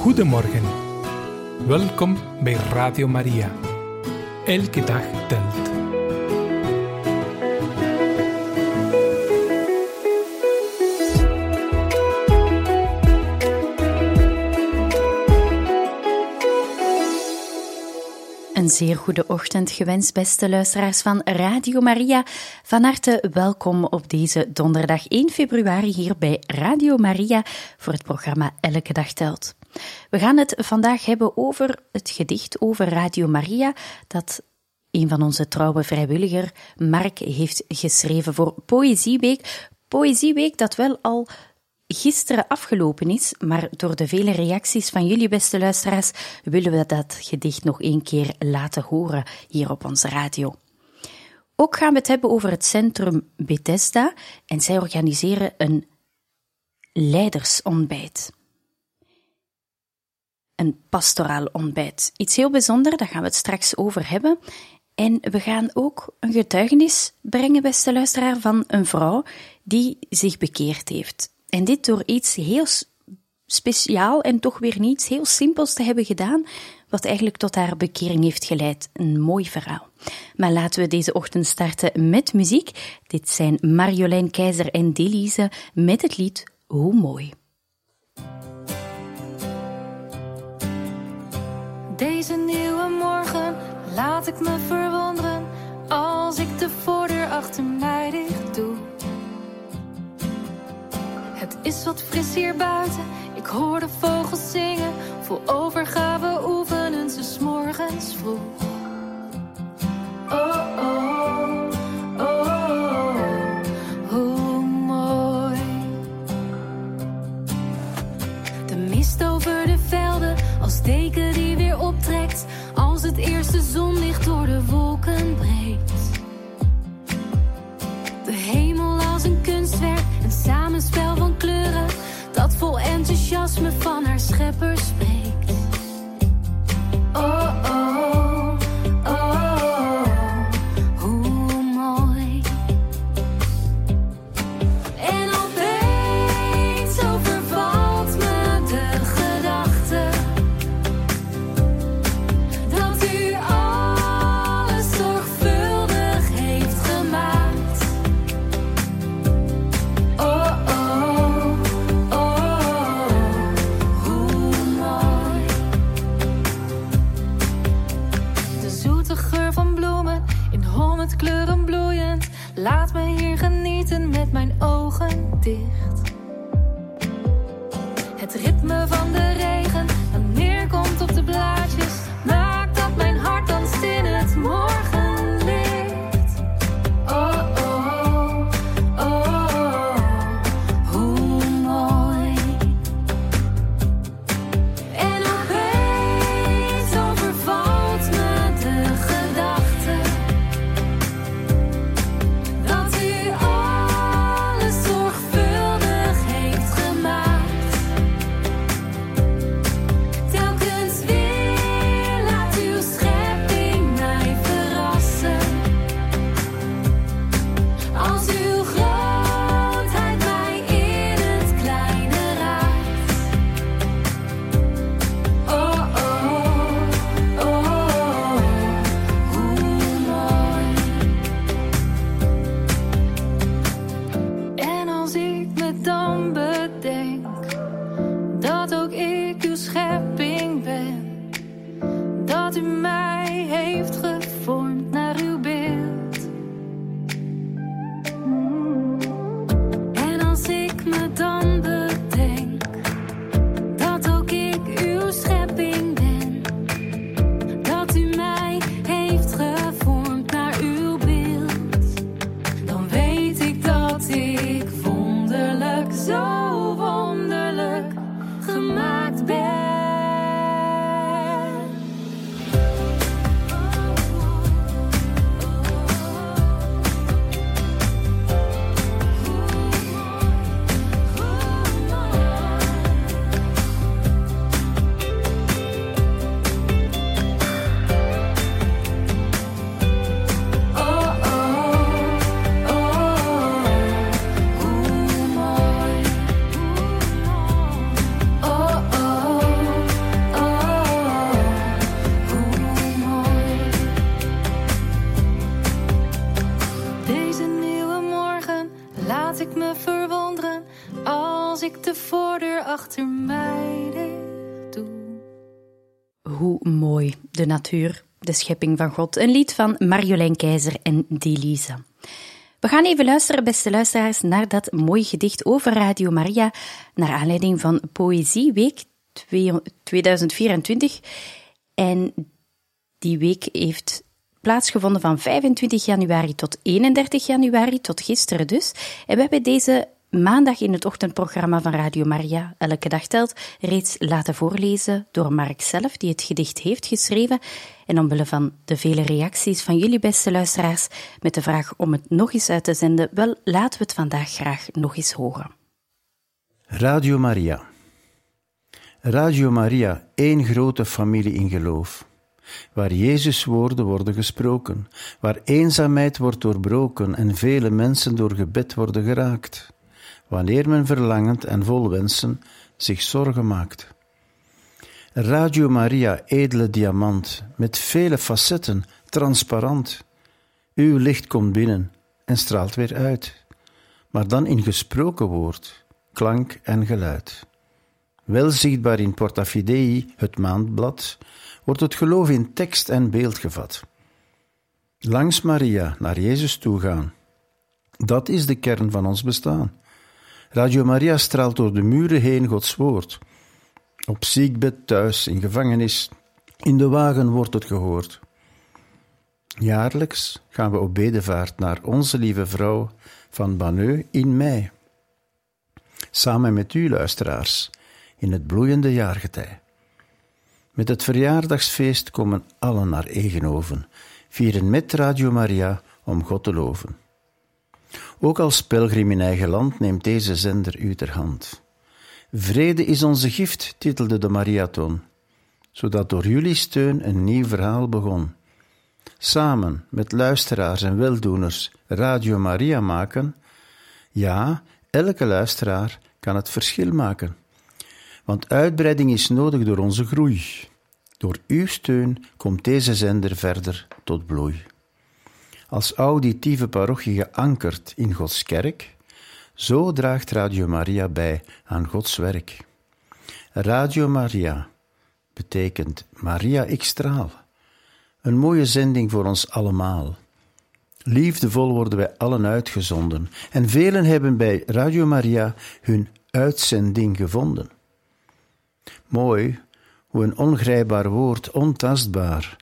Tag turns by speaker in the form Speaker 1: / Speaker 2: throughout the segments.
Speaker 1: Goedemorgen. Welkom bij Radio Maria. Elke dag telt.
Speaker 2: Een zeer goede ochtend gewenst, beste luisteraars van Radio Maria. Van harte welkom op deze donderdag 1 februari hier bij Radio Maria voor het programma Elke Dag Telt. We gaan het vandaag hebben over het gedicht over Radio Maria dat een van onze trouwe vrijwilliger, Mark, heeft geschreven voor Poëzieweek. Poëzieweek dat wel al gisteren afgelopen is, maar door de vele reacties van jullie beste luisteraars willen we dat gedicht nog een keer laten horen hier op onze radio. Ook gaan we het hebben over het centrum Bethesda en zij organiseren een leidersontbijt. Een pastoraal ontbijt. Iets heel bijzonders, daar gaan we het straks over hebben. En we gaan ook een getuigenis brengen, beste luisteraar, van een vrouw die zich bekeerd heeft. En dit door iets heel speciaal en toch weer niets heel simpels te hebben gedaan, wat eigenlijk tot haar bekering heeft geleid. Een mooi verhaal. Maar laten we deze ochtend starten met muziek. Dit zijn Marjolein Keizer en Delise met het lied Hoe mooi.
Speaker 3: Deze nieuwe morgen laat ik me verwonderen als ik de voordeur achter mij dicht doe. Het is wat fris hier buiten, ik hoor de vogels zingen. Vol overgave oefenen ze s'morgens vroeg. Oh, oh, eerste zonlicht door de wolken breekt. De hemel als een kunstwerk, een samenspel van kleuren. Dat vol enthousiasme van haar schepper spreekt. Oh, oh, oh, de schepping
Speaker 2: van God. Een lied van Marjolein Keizer en Delise. We gaan even luisteren, beste luisteraars, naar dat mooie gedicht over Radio Maria, naar aanleiding van Poëzieweek 2024. En die week heeft plaatsgevonden van 25 januari tot 31 januari, tot gisteren dus. En we hebben deze maandag in het ochtendprogramma van Radio Maria, Elke Dag Telt, reeds laten voorlezen door Mark zelf, die het gedicht heeft geschreven. En omwille van de vele reacties van jullie beste luisteraars met de vraag om het nog eens uit te zenden, wel laten we het vandaag graag nog eens horen.
Speaker 4: Radio Maria. Radio Maria, één grote familie in geloof waar Jezus woorden worden gesproken, waar eenzaamheid wordt doorbroken en vele mensen door gebed worden geraakt, wanneer men verlangend en vol wensen zich zorgen maakt. Radio Maria, edele diamant, met vele facetten, transparant. Uw licht komt binnen en straalt weer uit, maar dan in gesproken woord, klank en geluid. Wel zichtbaar in Porta Fidei, het maandblad, wordt het geloof in tekst en beeld gevat. Langs Maria naar Jezus toe gaan. Dat is de kern van ons bestaan. Radio Maria straalt door de muren heen Gods woord. Op ziekbed, thuis, in gevangenis, in de wagen wordt het gehoord. Jaarlijks gaan we op bedevaart naar Onze Lieve Vrouw van Banneux in mei. Samen met u, luisteraars, in het bloeiende jaargetij. Met het verjaardagsfeest komen allen naar Egenoven, vieren met Radio Maria om God te loven. Ook als pelgrim in eigen land neemt deze zender u ter hand. Vrede is onze gift, titelde de Mariathon, zodat door jullie steun een nieuw verhaal begon. Samen met luisteraars en weldoeners Radio Maria maken, ja, elke luisteraar kan het verschil maken. Want uitbreiding is nodig door onze groei. Door uw steun komt deze zender verder tot bloei. Als auditieve parochie geankerd in Gods kerk, zo draagt Radio Maria bij aan Gods werk. Radio Maria betekent Maria ik straal. Een mooie zending voor ons allemaal. Liefdevol worden wij allen uitgezonden en velen hebben bij Radio Maria hun uitzending gevonden. Mooi hoe een ongrijpbaar woord ontastbaar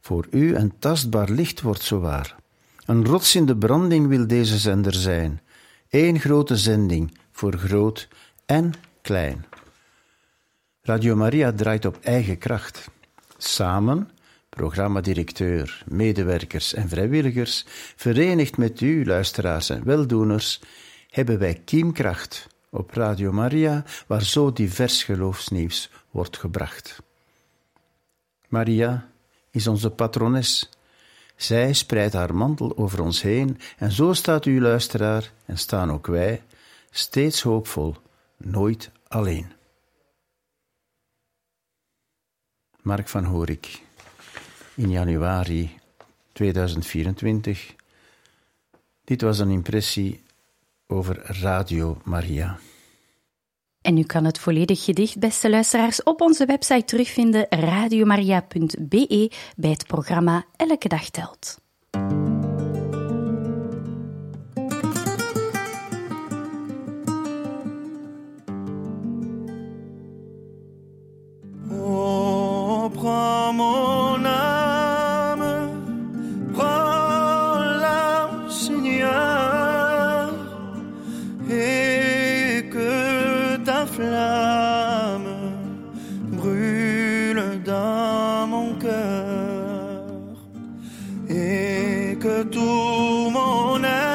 Speaker 4: voor u een tastbaar licht wordt zowaar. Een rots in de branding wil deze zender zijn, één grote zending voor groot en klein. Radio Maria draait op eigen kracht. Samen, programmadirecteur, medewerkers en vrijwilligers, verenigd met u, luisteraars en weldoeners, hebben wij kiemkracht op Radio Maria, waar zo divers geloofsnieuws wordt gebracht. Maria is onze patrones. Zij spreidt haar mantel over ons heen en zo staat u, luisteraar, en staan ook wij, steeds hoopvol, nooit alleen. Mark van Horik, in januari 2024. Dit was een impressie over Radio Maria.
Speaker 2: En u kan het volledig gedicht, beste luisteraars, op onze website terugvinden radiomaria.be bij het programma Elke Dag Telt.
Speaker 5: মনে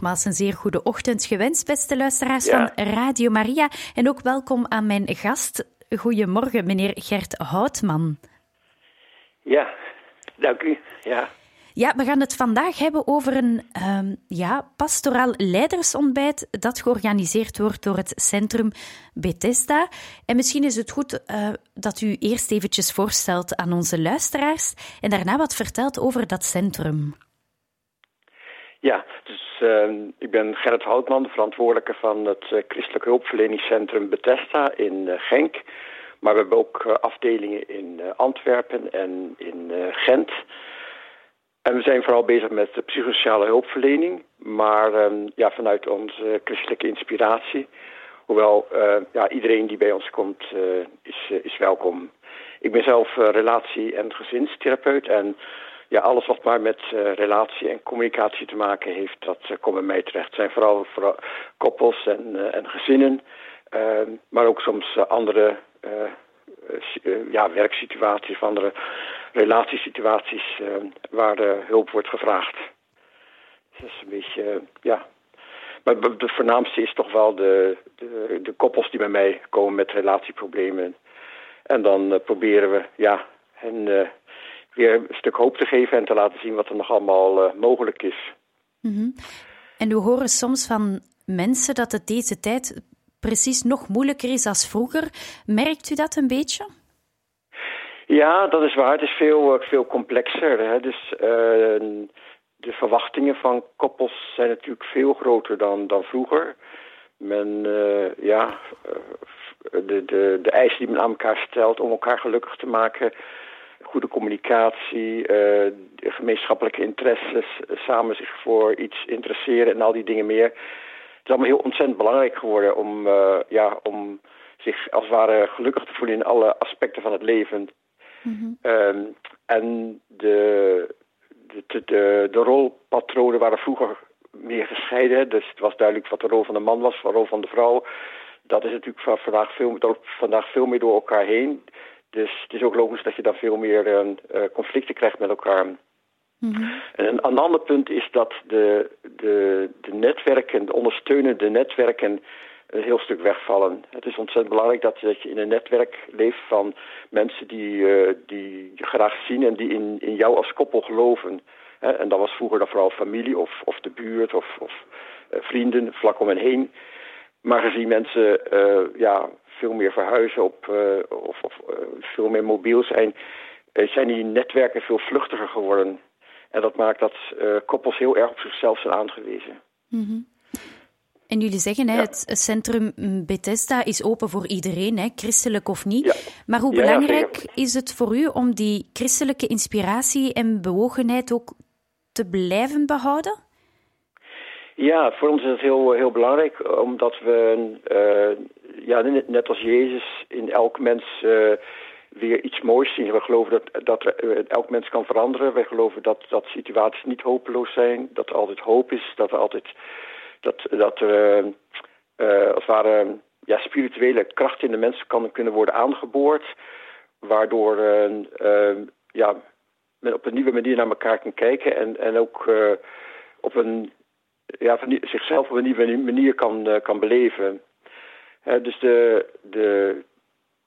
Speaker 5: nogmaals een zeer goede ochtend gewenst, beste luisteraars
Speaker 6: Ja.
Speaker 5: van Radio Maria. En ook welkom aan mijn gast. Goedemorgen, meneer Gert Houtman.
Speaker 6: Ja, dank u. Ja,
Speaker 5: Ja, we gaan het vandaag hebben over een ehm, ja, pastoraal leidersontbijt dat georganiseerd wordt door het Centrum Bethesda. En misschien is het goed eh, dat u eerst eventjes voorstelt aan onze luisteraars en daarna wat vertelt over dat centrum.
Speaker 6: ja ik ben Gerrit Houtman, de verantwoordelijke van het eh, Christelijk Hulpverleningscentrum Bethesda in eh, Genk. Maar we hebben ook eh, afdelingen in Antwerpen en in Gent. En we zijn vooral bezig met de psychosociale hulpverlening, maar ehm, ja, vanuit onze christelijke inspiratie. Hoewel ja, iedereen die bij ons komt is, is welkom. Ik ben zelf relatie- en gezinstherapeut en ja, alles wat maar met eh, relatie en communicatie te maken heeft, dat eh, komt bij mij terecht. Het zijn vooral, koppels en, eh, en gezinnen, ehm, maar ook soms andere ja, werksituaties of andere relatiesituaties eh, waar hulp wordt gevraagd. Dus dat is een beetje, ja. Maar de voornaamste is toch wel de, de, de koppels die bij mij komen met relatieproblemen. En dan proberen we, ja, hen weer een stuk hoop te geven en te laten zien wat er nog allemaal eh, mogelijk is.
Speaker 5: Mhm. En we horen soms van mensen dat het deze tijd precies nog moeilijker is als vroeger. Merkt u dat een beetje?
Speaker 6: Ja, dat is waar. Het is veel, eh, veel complexer. Hè? Dus eh, de verwachtingen van koppels zijn natuurlijk veel groter dan, dan vroeger. Men, ja, de, de, de eisen die men aan elkaar stelt om elkaar gelukkig te maken. Goede communicatie, eh, gemeenschappelijke interesses, eh, samen zich voor iets interesseren en al die dingen meer. Het is allemaal heel ontzettend belangrijk geworden om, eh, ja, om zich als het ware gelukkig te voelen in alle aspecten van het leven. Ehm, en de, de, de, de, de rolpatronen waren vroeger meer gescheiden. Dus het was duidelijk wat de rol van de man was, wat de rol van de vrouw. Dat is natuurlijk vandaag veel, vandaag veel meer door elkaar heen. Dus het is ook logisch dat je dan veel meer uh, conflicten krijgt met elkaar. Mhm. En een, een, ander punt is dat de, de, de netwerken, de ondersteunende netwerken, een heel stuk wegvallen. Het is ontzettend belangrijk dat, dat je in een netwerk leeft van mensen die, uh, die je graag zien en die in, in jou als koppel geloven. En dat was vroeger dan vooral familie of, of de buurt of, of uh, vrienden vlak om hen heen. Maar gezien mensen uh, ja, veel meer verhuizen op, of, of veel meer mobiel zijn, zijn die netwerken veel vluchtiger geworden. En dat maakt dat koppels heel erg op zichzelf zijn aangewezen.
Speaker 2: Mm en jullie zeggen, hè, het centrum Bethesda is open voor iedereen, hè, christelijk of niet. Maar hoe belangrijk is het voor u om die christelijke inspiratie en bewogenheid ook te blijven behouden?
Speaker 6: Ja, voor ons is het heel, heel belangrijk, omdat we, uh, ja, net als Jezus, in elk mens uh, weer iets moois zien. We geloven dat, dat er, uh, elk mens kan veranderen. Wij geloven dat, dat situaties niet hopeloos zijn, dat er altijd hoop is, dat er altijd dat, dat er als het ware ja, spirituele kracht in de mensen kan kunnen worden aangeboord. Waardoor ja, men op een nieuwe manier naar elkaar kan kijken en, en ook op een, ja, van, zichzelf op een nieuwe manier kan, kan beleven. dus de, de,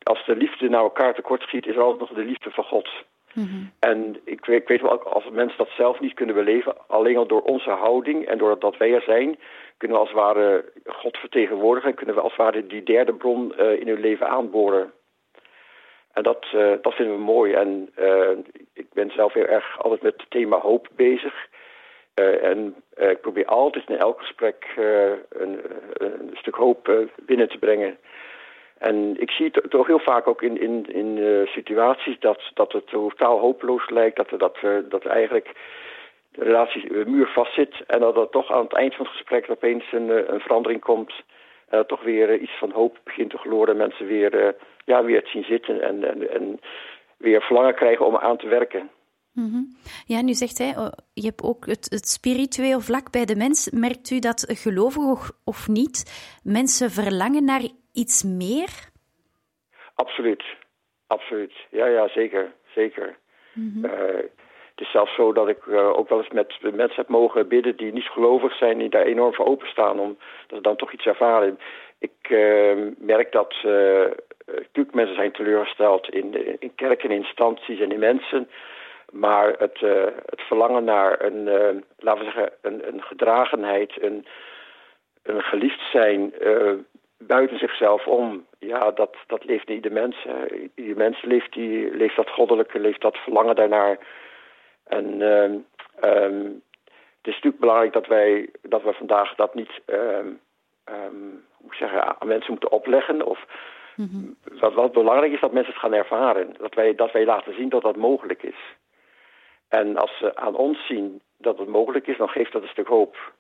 Speaker 6: als de liefde naar elkaar tekort schiet, is er altijd nog de liefde van God. Mm En ik, ik, weet wel, als mensen dat zelf niet kunnen beleven, alleen al door onze houding en doordat wij er zijn, kunnen we als het ware God vertegenwoordigen en kunnen we als het ware die derde bron uh, in hun leven aanboren. En dat, uh, dat vinden we mooi. En uh, ik ben zelf heel erg altijd met het thema hoop bezig. En ik probeer altijd in elk gesprek een, een, stuk hoop binnen te brengen. En ik zie het toch heel vaak ook in, in, in situaties dat, dat het totaal hopeloos lijkt. Dat, dat, eigenlijk de relatie muur zit. En dat er toch aan het eind van het gesprek opeens een, een verandering komt. En dat toch weer iets van hoop begint te gloren. Mensen weer, ja, weer het zien zitten en, en, en weer verlangen krijgen om aan te werken.
Speaker 2: Mm -hmm. Ja, nu zegt hij, oh, je hebt ook het, het spiritueel vlak bij de mens. Merkt u dat gelovig of niet, mensen verlangen naar iets meer?
Speaker 6: Absoluut, absoluut. Ja, ja, zeker, zeker. Mm het is zelfs zo dat ik uh, ook wel eens met mensen heb mogen bidden die niet gelovig zijn, die daar enorm voor openstaan, omdat ze dan toch iets ervaren. Ik uh, merk dat natuurlijk mensen zijn teleurgesteld in, in kerken, instanties en in mensen. Maar het, het verlangen naar een, laten we zeggen, een, een gedragenheid, een, een geliefd zijn, buiten zichzelf om. Ja, dat, dat leeft niet de mens. Ieder mens leeft, die, leeft dat goddelijke, leeft dat verlangen daarnaar. En um, um, het is natuurlijk belangrijk dat wij, dat we vandaag dat niet um, hoe zeggen, aan mensen moeten opleggen. Of, mm wat, wat belangrijk is dat mensen het gaan ervaren. Dat wij, dat wij laten zien dat dat mogelijk is. En als ze aan ons zien dat het mogelijk is, dan geeft dat een stuk hoop.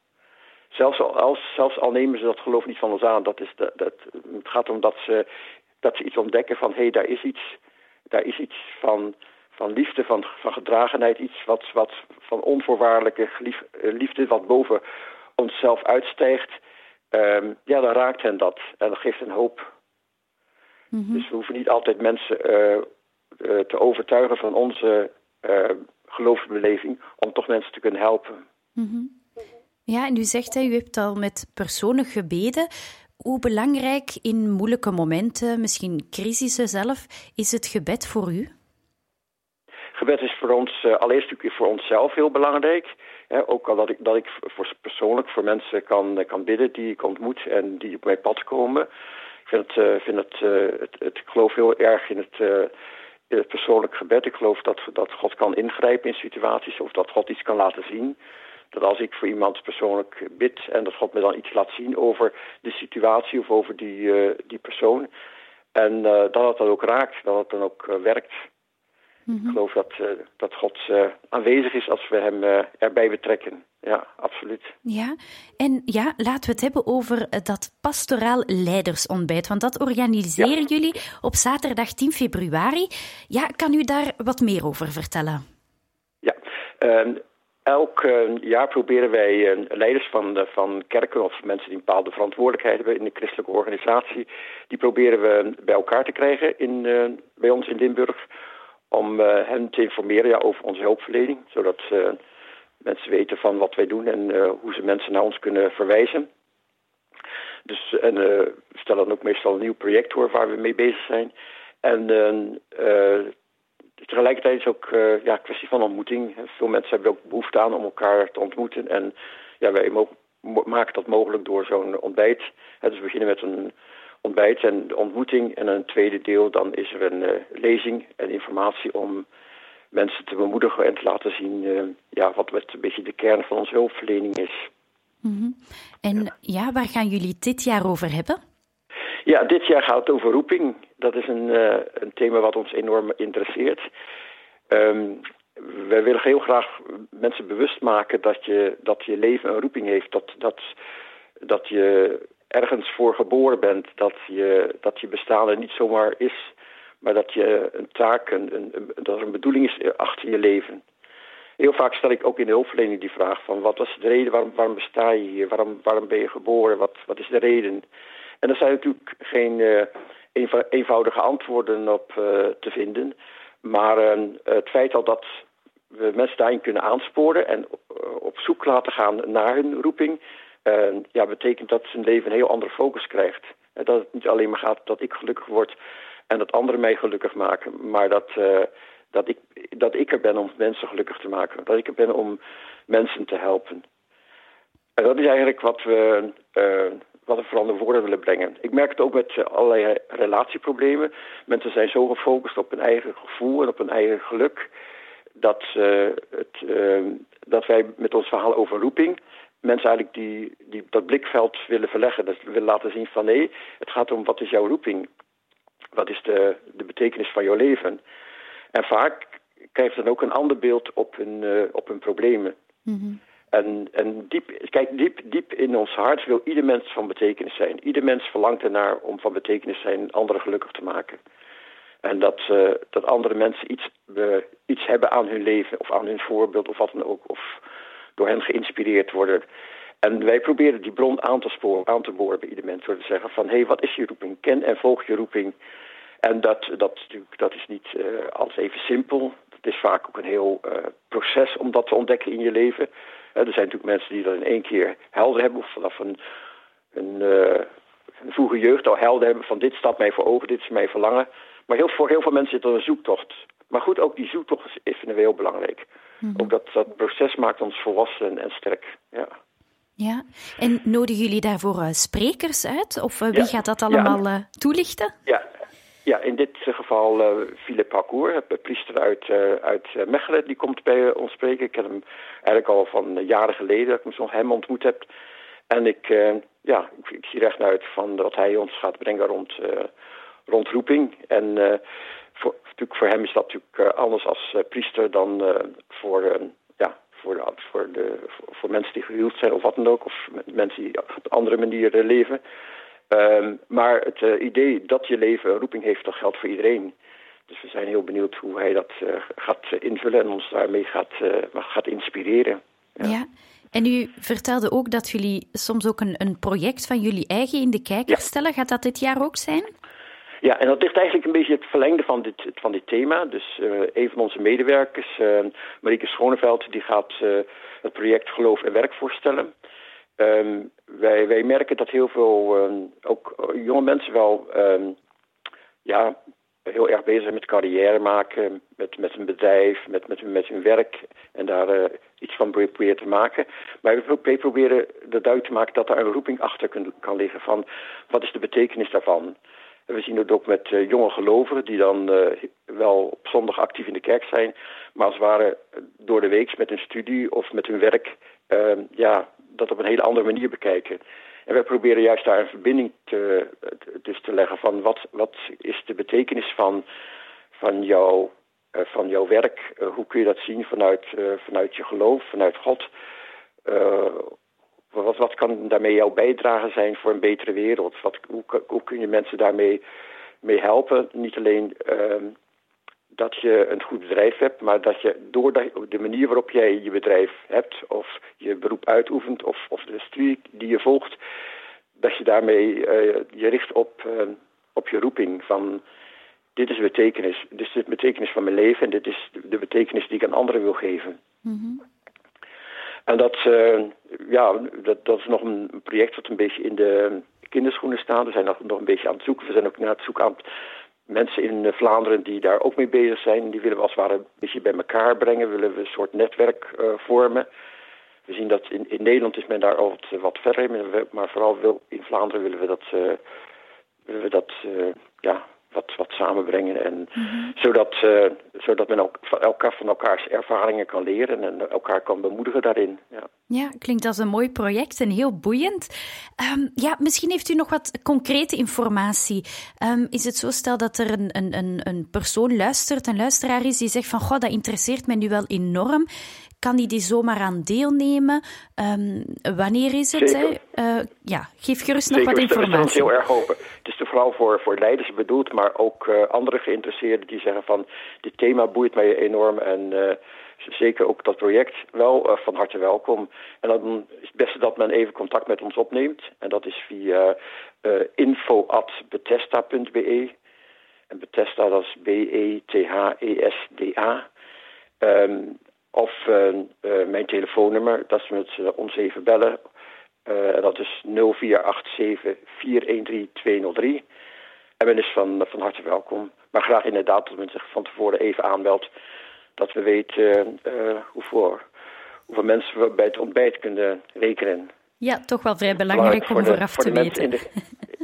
Speaker 6: Zelfs al, zelfs al nemen ze dat geloof niet van ons aan. Dat is de, dat, het gaat om dat ze, dat ze iets ontdekken van... hé, hey, daar is iets, daar is iets van, van liefde, van, van gedragenheid. Iets wat, wat van onvoorwaardelijke lief, eh, liefde... wat boven onszelf uitstijgt. Um, ja, dan raakt hen dat. En dat geeft een hoop. Mm -hmm. Dus we hoeven niet altijd mensen uh, uh, te overtuigen van onze uh, geloofsbeleving... om toch mensen te kunnen helpen.
Speaker 2: Mm -hmm. Ja, en u zegt, hè, u hebt al met personen gebeden. Hoe belangrijk in moeilijke momenten, misschien crisissen zelf, is het gebed voor u?
Speaker 6: Gebed is voor ons, uh, allereerst natuurlijk voor onszelf heel belangrijk. Hè, ook al dat ik, dat ik voor, persoonlijk voor mensen kan, kan bidden die ik ontmoet en die op mijn pad komen. Ik vind het, uh, vind het, uh, het, het, ik geloof heel erg in het, het persoonlijk gebed. Ik geloof dat, dat God kan ingrijpen in situaties of dat God iets kan laten zien dat als ik voor iemand persoonlijk bid en dat God me dan iets laat zien over de situatie of over die, uh, die persoon. En uh, dat het dan ook raakt, dat het dan ook werkt. Mm -hmm. Ik geloof dat, dat God aanwezig is als we hem erbij betrekken. Ja, absoluut.
Speaker 2: Ja, en ja, laten we het hebben over dat pastoraal leidersontbijt. Want dat organiseren ja. jullie op zaterdag 10 februari. Ja, kan u daar wat meer over vertellen?
Speaker 6: Ja, ehm, elk uh, jaar proberen wij leiders van, van kerken of mensen die een bepaalde verantwoordelijkheid hebben in de christelijke organisatie, die proberen we bij elkaar te krijgen in, bij ons in Limburg om hen te informeren ja, over onze hulpverlening, zodat mensen weten van wat wij doen en hoe ze mensen naar ons kunnen verwijzen. Dus, en we stellen dan ook meestal een nieuw project voor waar we mee bezig zijn. En tegelijkertijd is het ook ja, kwestie van ontmoeting. Veel mensen hebben ook behoefte aan om elkaar te ontmoeten. En ja, wij maken dat mogelijk door zo'n ontbijt. dus we beginnen met een ontbijt en de ontmoeting. En een tweede deel, dan is er een uh, lezing en informatie om mensen te bemoedigen en te laten zien uh, ja, wat een beetje de kern van onze hulpverlening is.
Speaker 2: Mm -hmm. En ja. ja, waar gaan jullie dit jaar over hebben?
Speaker 6: Ja, dit jaar gaat het over roeping. Dat is een, uh, een thema wat ons enorm interesseert. Um, wij willen heel graag mensen bewust maken dat je, dat je leven een roeping heeft. Dat, dat, dat je ergens voor geboren bent. Dat je, dat je bestaan er niet zomaar is. Maar dat je een taak, een, een, dat er een bedoeling is achter je leven. Heel vaak stel ik ook in de hulpverlening die vraag van wat was de reden, waarom, waarom besta je hier, waarom, waarom ben je geboren, wat, wat is de reden? En er zijn natuurlijk geen uh, eenvoudige antwoorden op uh, te vinden. Maar uh, het feit al dat we mensen daarin kunnen aansporen en op zoek laten gaan naar hun roeping, ja, betekent dat zijn leven een heel andere focus krijgt. En dat het niet alleen maar gaat dat ik gelukkig word en dat anderen mij gelukkig maken, maar dat, dat, ik, dat ik er ben om mensen gelukkig te maken. Dat ik er ben om mensen te helpen. En dat is eigenlijk wat we wat we vooral naar willen brengen. Ik merk het ook met uh, allerlei relatieproblemen. Mensen zijn zo gefocust op hun eigen gevoel en op hun eigen geluk... dat, uh, het, uh, dat wij met ons verhaal over roeping... mensen eigenlijk die, die dat blikveld willen verleggen. Dat willen laten zien van nee, het gaat om wat is jouw roeping? Wat is de, de betekenis van jouw leven? En vaak krijgt dan ook een ander beeld op hun, op hun problemen. Mm -hmm. En, en diep, kijk, diep, diep in ons hart wil ieder mens van betekenis zijn. Ieder mens verlangt ernaar om van betekenis te zijn, anderen gelukkig te maken. En dat, uh, dat andere mensen iets, uh, iets hebben aan hun leven of aan hun voorbeeld of wat dan ook. Of door hen geïnspireerd worden. En wij proberen die bron aan te, sporen, aan te boren bij ieder mens door te zeggen van... hé, hey, wat is je roeping? Ken en volg je roeping. En dat, dat, dat is niet uh, altijd even simpel. Het is vaak ook een heel proces om dat te ontdekken in je leven... er zijn natuurlijk mensen die dat in één keer helder hebben, of vanaf een, een, een vroege jeugd al helder hebben van dit staat mij voor ogen, dit is mijn verlangen. Maar heel, voor heel veel mensen zit er een zoektocht. Maar goed, ook die zoektocht is, heel belangrijk. Mm -hmm. Ook dat, dat proces maakt ons volwassen en sterk. Ja.
Speaker 2: Ja, en nodigen jullie daarvoor uh, sprekers uit? Of uh, wie ja. gaat dat allemaal ja. toelichten?
Speaker 6: Ja, ja, in dit geval uh, Philippe Hakour, priester uit, uh, uit Mechelen, die komt bij ons spreken. Ik ken hem eigenlijk al van jaren geleden, dat ik hem ontmoet heb. En ik, uh, ja, ik, ik, zie recht uit van wat hij ons gaat brengen rond, rond roeping. En natuurlijk voor hem is dat natuurlijk anders als priester dan voor, ja, voor, de, voor, de, voor, mensen die gehuwd zijn of wat dan ook. Of mensen die op een andere manier leven. Um, maar het uh, idee dat je leven een roeping heeft, dat geldt voor iedereen. Dus we zijn heel benieuwd hoe hij dat uh, gaat invullen en ons daarmee gaat, uh, gaat inspireren.
Speaker 2: Ja. ja. en u vertelde ook dat jullie soms ook een, een project van jullie eigen in de kijker ja. stellen. Gaat dat dit jaar ook zijn?
Speaker 6: Ja, en dat ligt eigenlijk een beetje het verlengde van dit, van dit thema. Dus een van onze medewerkers, Marieke Schoneveld, die gaat het project Geloof en Werk voorstellen. Um, wij, wij merken dat heel veel, um, ook jonge mensen wel, um, ja, heel erg bezig zijn met carrière maken, met, met een bedrijf, met, met, met hun werk en daar uh, iets van proberen te maken. Maar wij proberen er duidelijk te maken dat er een roeping achter kan, kan liggen van wat is de betekenis daarvan. We zien het ook met uh, jonge gelovigen die dan uh, wel op zondag actief in de kerk zijn, maar als het ware door de week met hun studie of met hun werk ja, dat op een hele andere manier bekijken. En wij proberen juist daar een verbinding te, dus te leggen van wat, wat is de betekenis van, van, jouw, uh, van jouw werk? Hoe kun je dat zien vanuit, vanuit je geloof, vanuit God? Wat, wat kan daarmee jouw bijdrage zijn voor een betere wereld? Wat, hoe, hoe kun je mensen daarmee mee helpen? Niet alleen dat je een goed bedrijf hebt, maar dat je door de manier waarop jij je bedrijf hebt, of je beroep uitoefent, of, of de studie die je volgt, dat je daarmee eh, je richt op, uh, op je roeping van dit is de betekenis, dit is de betekenis van mijn leven en dit is de betekenis die ik aan anderen wil geven.
Speaker 2: Mhm.
Speaker 6: En dat, uh, ja, dat, dat is nog een project wat een beetje in de kinderschoenen staat. We zijn nog, nog een beetje aan het zoeken. We zijn ook naar het zoeken aan mensen in Vlaanderen die daar ook mee bezig zijn. Die willen we als het ware een beetje bij elkaar brengen. Willen we een soort netwerk uh, vormen. We zien dat in, in Nederland is men daar al wat, verder maar vooral wil, in Vlaanderen willen we dat, willen we dat ja, wat, wat samenbrengen. En
Speaker 2: Mhm.
Speaker 6: zodat, uh, zodat men ook van elkaar van elkaars ervaringen kan leren en elkaar kan bemoedigen daarin. Ja.
Speaker 2: Ja, klinkt als een mooi project en heel boeiend. Um, ja, misschien heeft u nog wat concrete informatie. Um, is het zo, stel dat er een, een, een persoon luistert, een luisteraar is, die zegt van, goh, dat interesseert mij nu wel enorm. Kan die die zomaar aan deelnemen? Um, wanneer is het?
Speaker 6: Zeker.
Speaker 2: Uh, ja, geef gerust
Speaker 6: Zeker,
Speaker 2: nog wat informatie.
Speaker 6: We staan heel erg open. Het is vooral voor, voor leiders bedoeld, maar ook uh, andere geïnteresseerden die zeggen van dit thema boeit mij enorm en uh, zeker ook dat project wel uh, van harte welkom. En dan is het beste dat men even contact met ons opneemt. En dat is via uh, info.betesta.be. En Bethesda, dat is B-E-T-H-E-S-D-A. Um, of uh, mijn telefoonnummer, dat is met ons even bellen. dat is 0487 413 203. En men is van, van harte welkom. Maar graag inderdaad dat men zich van tevoren even aanmeldt. Dat we weten hoeveel, hoeveel mensen we bij het ontbijt kunnen rekenen.
Speaker 2: Ja, toch wel vrij belangrijk om
Speaker 6: voor
Speaker 2: vooraf
Speaker 6: voor
Speaker 2: te weten.
Speaker 6: In de,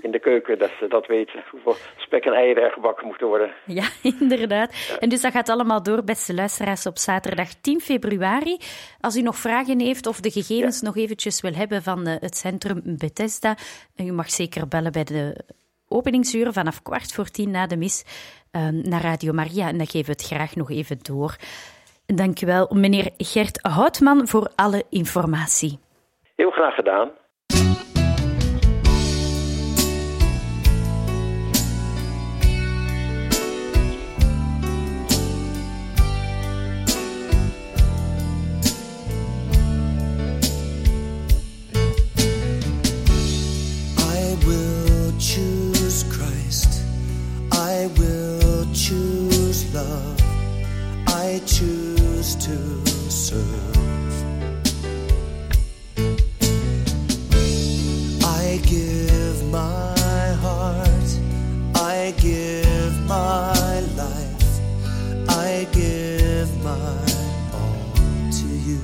Speaker 6: in de keuken, dat ze dat weten. Hoeveel spek en eieren er gebakken moeten worden.
Speaker 2: Ja, inderdaad. Ja. En dus dat gaat allemaal door, beste luisteraars, op zaterdag 10 februari. Als u nog vragen heeft of de gegevens ja. nog eventjes wil hebben van de, het centrum Bethesda, u mag zeker bellen bij de openingsuren vanaf kwart voor tien na de mis um, naar Radio Maria. En dan geven we het graag nog even door. Dankjewel, meneer Gert Houtman, voor alle informatie.
Speaker 6: Heel graag gedaan.
Speaker 7: Love. I choose to serve. I give my heart. I give my life. I give my all to you.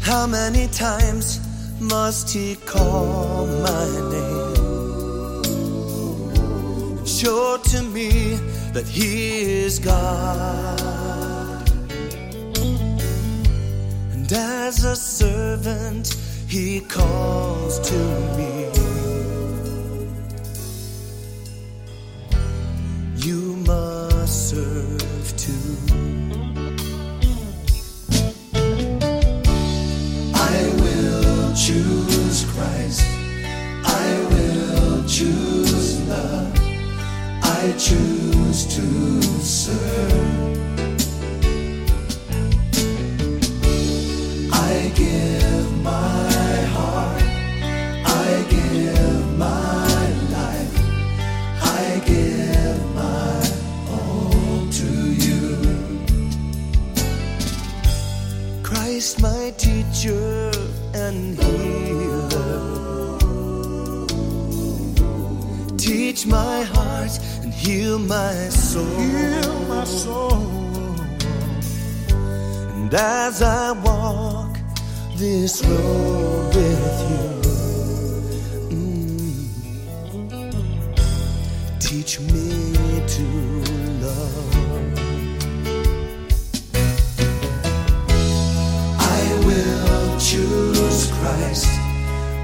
Speaker 7: How many times must he call my name? Show to me that he is God. And as a servant, he calls to me. Choose to heal my soul. Heal my soul. And as I walk this road with you, mm, teach me to love. I will choose Christ.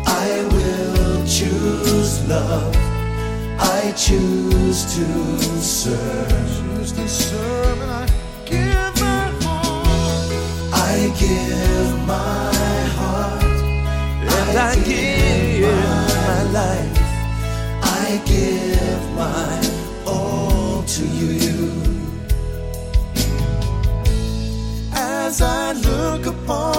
Speaker 7: I will choose love choose to serve. Choose to serve and I give my heart. I give my heart. And I, I give, give my, my life. I give my all to you. As I look upon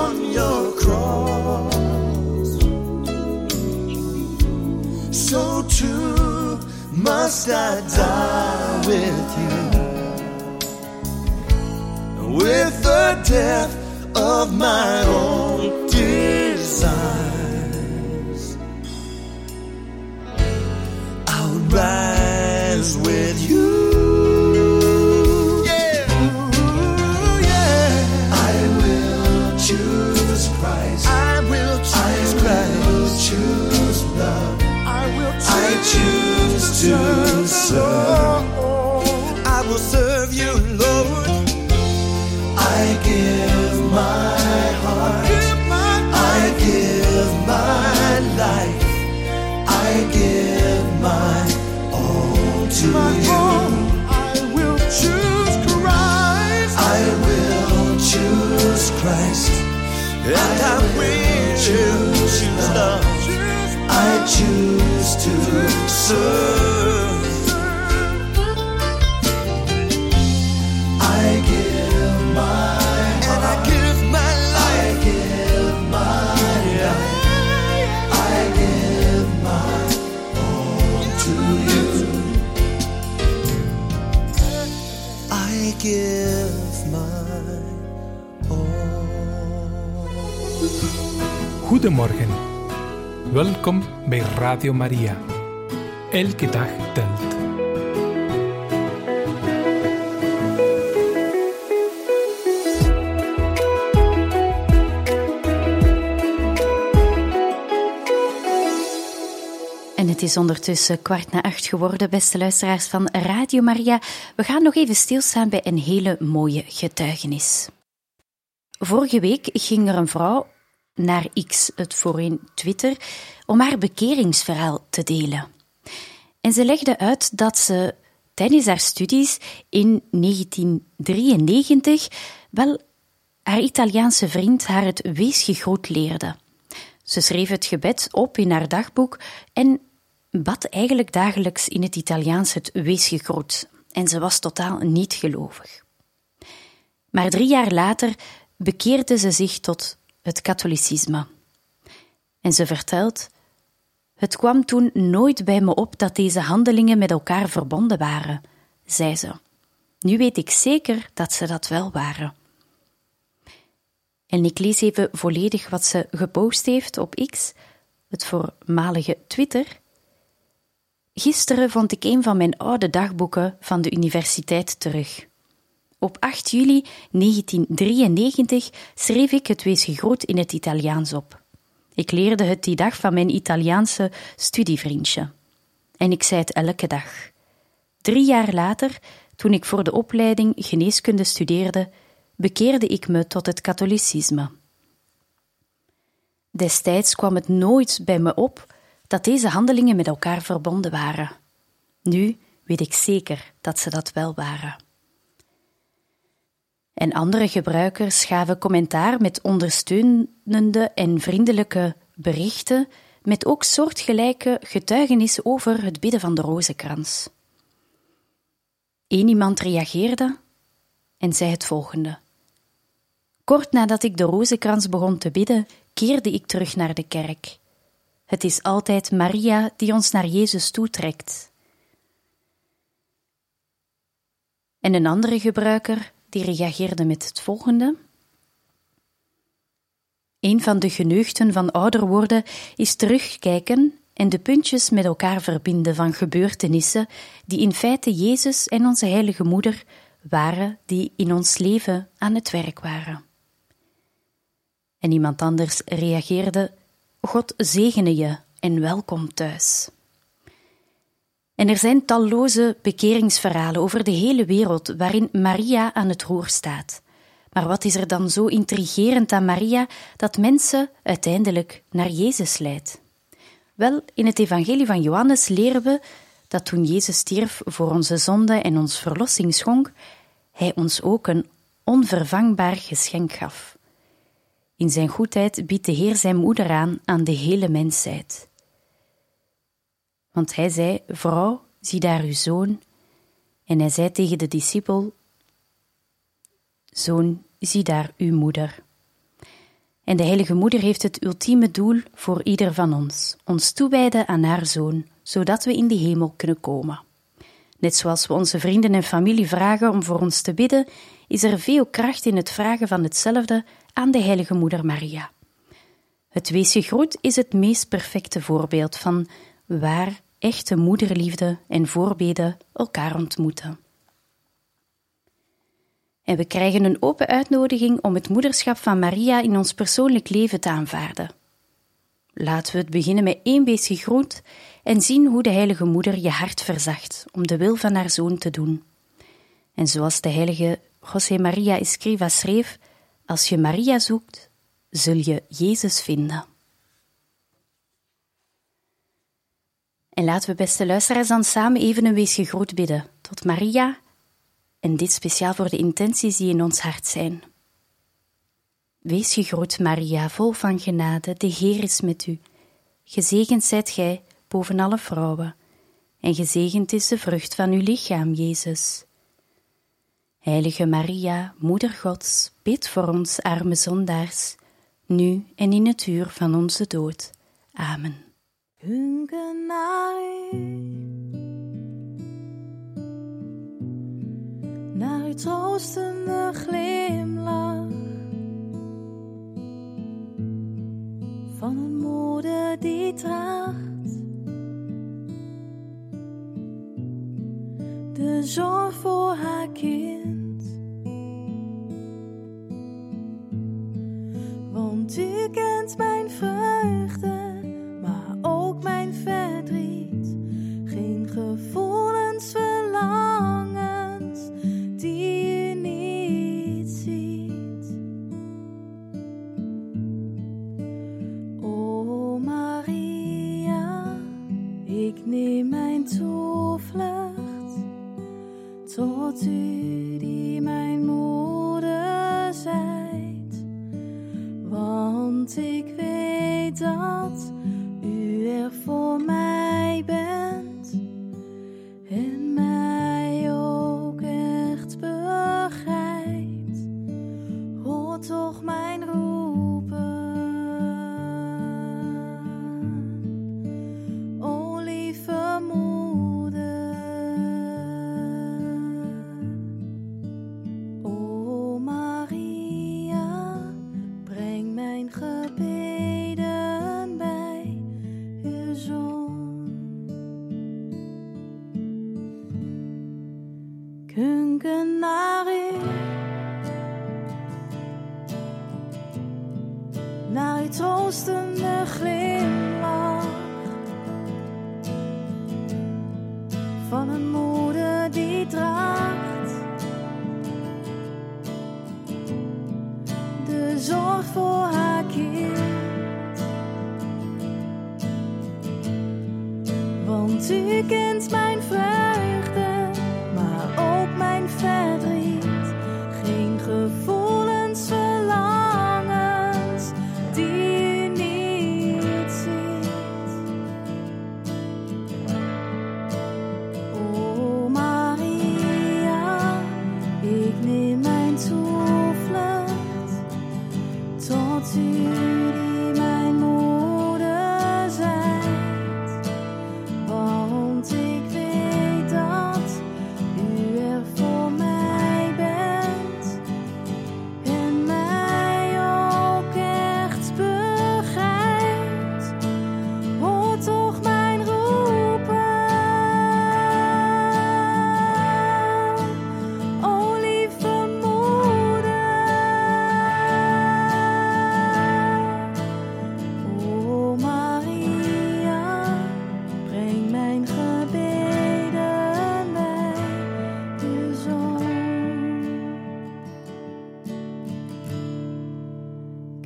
Speaker 7: must I die with you. With the death of my own desires, I'll rise with you. Will serve you, Lord. I give my heart. I give my life. I give my all to my you. I will choose Christ. I will choose Christ. And I, will choose love. I choose to serve.
Speaker 1: Goedemorgen. Welkom bij Radio Maria. Elke dag telt.
Speaker 2: En het is ondertussen kwart na acht geworden, beste luisteraars van Radio Maria. We gaan nog even stilstaan bij een hele mooie getuigenis. Vorige week ging er een vrouw naar X, het voorheen Twitter, om haar bekeringsverhaal te delen. En ze legde uit dat ze tijdens haar studies in 1993 wel haar Italiaanse vriend haar het weesgegroet leerde. Ze schreef het gebed op in haar dagboek en bad eigenlijk dagelijks in het Italiaans het weesgegroet. En ze was totaal niet gelovig. Maar drie jaar later bekeerde ze zich tot het katholicisme. En ze vertelt: Het kwam toen nooit bij me op dat deze handelingen met elkaar verbonden waren, zei ze. Nu weet ik zeker dat ze dat wel waren. En ik lees even volledig wat ze gepost heeft op X, het voormalige Twitter. Gisteren vond ik een van mijn oude dagboeken van de universiteit terug. Op 8 juli 1993 schreef ik het weesgegroet in het Italiaans op. Ik leerde het die dag van mijn Italiaanse studievriendje. En ik zei het elke dag. Drie jaar later, toen ik voor de opleiding geneeskunde studeerde, bekeerde ik me tot het katholicisme. Destijds kwam het nooit bij me op dat deze handelingen met elkaar verbonden waren. Nu weet ik zeker dat ze dat wel waren. En andere gebruikers gaven commentaar met ondersteunende en vriendelijke berichten, met ook soortgelijke getuigenissen over het bidden van de rozenkrans. Eén iemand reageerde en zei het volgende. Kort nadat ik de rozenkrans begon te bidden, keerde ik terug naar de kerk. Het is altijd Maria die ons naar Jezus toetrekt. En een andere gebruiker die reageerde met het volgende. Een van de geneugten van ouder worden is terugkijken en de puntjes met elkaar verbinden van gebeurtenissen die in feite Jezus en onze heilige moeder waren die in ons leven aan het werk waren. En iemand anders reageerde: God zegene je en welkom thuis. En er zijn talloze bekeringsverhalen over de hele wereld waarin Maria aan het roer staat. Maar wat is er dan zo intrigerend aan Maria dat mensen uiteindelijk naar Jezus leidt? Wel, in het Evangelie van Johannes leren we dat toen Jezus stierf voor onze zonde en ons verlossing schonk, Hij ons ook een onvervangbaar geschenk gaf. In zijn goedheid biedt de Heer zijn moeder aan aan de hele mensheid. Want hij zei: Vrouw, zie daar uw zoon. En hij zei tegen de discipel: Zoon, zie daar uw moeder. En de Heilige Moeder heeft het ultieme doel voor ieder van ons: ons toewijden aan haar zoon, zodat we in de hemel kunnen komen. Net zoals we onze vrienden en familie vragen om voor ons te bidden, is er veel kracht in het vragen van hetzelfde aan de Heilige Moeder Maria. Het weesje groet is het meest perfecte voorbeeld van waar echte moederliefde en voorbeden elkaar ontmoeten. En we krijgen een open uitnodiging om het moederschap van Maria in ons persoonlijk leven te aanvaarden. Laten we het beginnen met één beestje groet en zien hoe de Heilige Moeder je hart verzacht om de wil van haar zoon te doen. En zoals de heilige José Maria Escriva schreef: Als je Maria zoekt, zul je Jezus vinden. En laten we, beste luisteraars, dan samen even een weesje bidden tot Maria en dit speciaal voor de intenties die in ons hart zijn. Wees gegroet, Maria, vol van genade, de Heer is met u. Gezegend zijt gij boven alle vrouwen, en gezegend is de vrucht van uw lichaam, Jezus. Heilige Maria, Moeder Gods, bid voor ons arme zondaars, nu en in het uur van onze dood. Amen.
Speaker 3: Hunken naar naar uw troostende glimlach van een moeder die draagt de zorg voor haar kind. Want u kent mijn van een moeder die draagt de zorg voor haar kind. Want u kent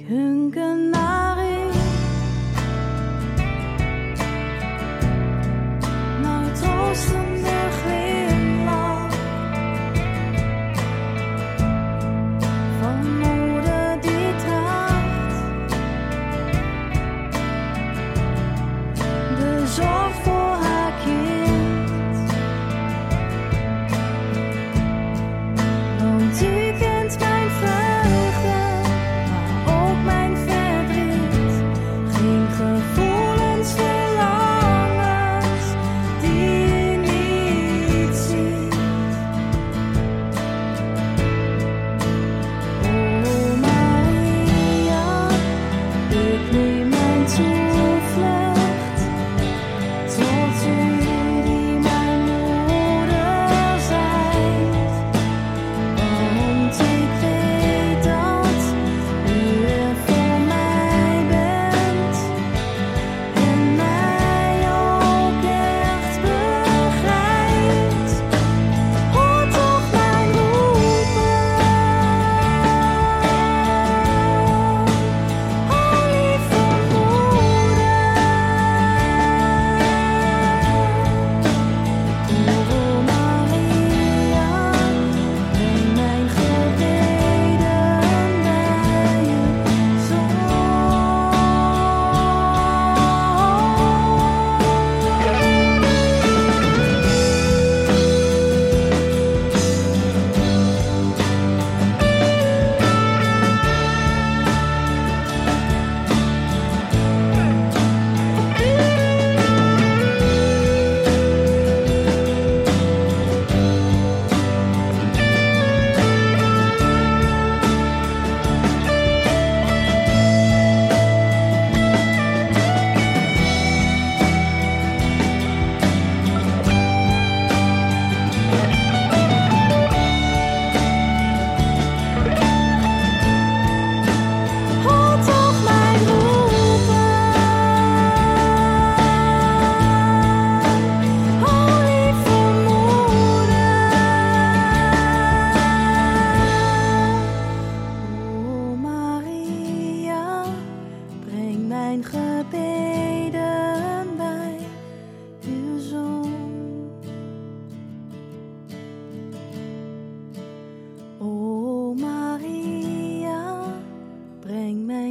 Speaker 3: 흥근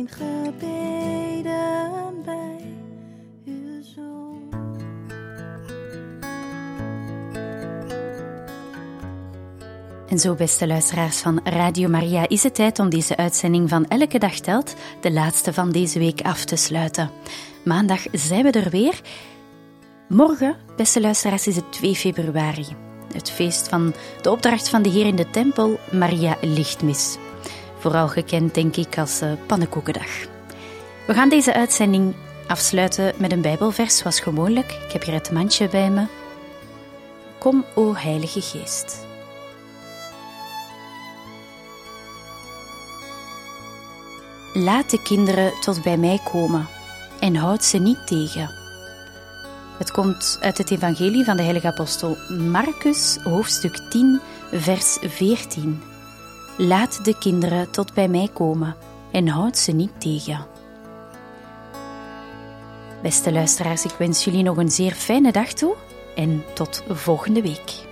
Speaker 3: gebeden bij.
Speaker 2: En zo, beste luisteraars van Radio Maria, is het tijd om deze uitzending van Elke Dag Telt, de laatste van deze week, af te sluiten. Maandag zijn we er weer. Morgen, beste luisteraars, is het 2 februari. Het feest van de opdracht van de Heer in de Tempel, Maria Lichtmis. Vooral gekend, denk ik, als uh, Pannenkoekendag. We gaan deze uitzending afsluiten met een Bijbelvers, zoals gewoonlijk. Ik heb hier het mandje bij me. Kom, o Heilige Geest. Laat de kinderen tot bij mij komen en houd ze niet tegen. Het komt uit het Evangelie van de Heilige Apostel Marcus, hoofdstuk 10, vers 14. Laat de kinderen tot bij mij komen en houd ze niet tegen. Beste luisteraars, ik wens jullie nog een zeer fijne dag toe en tot volgende week.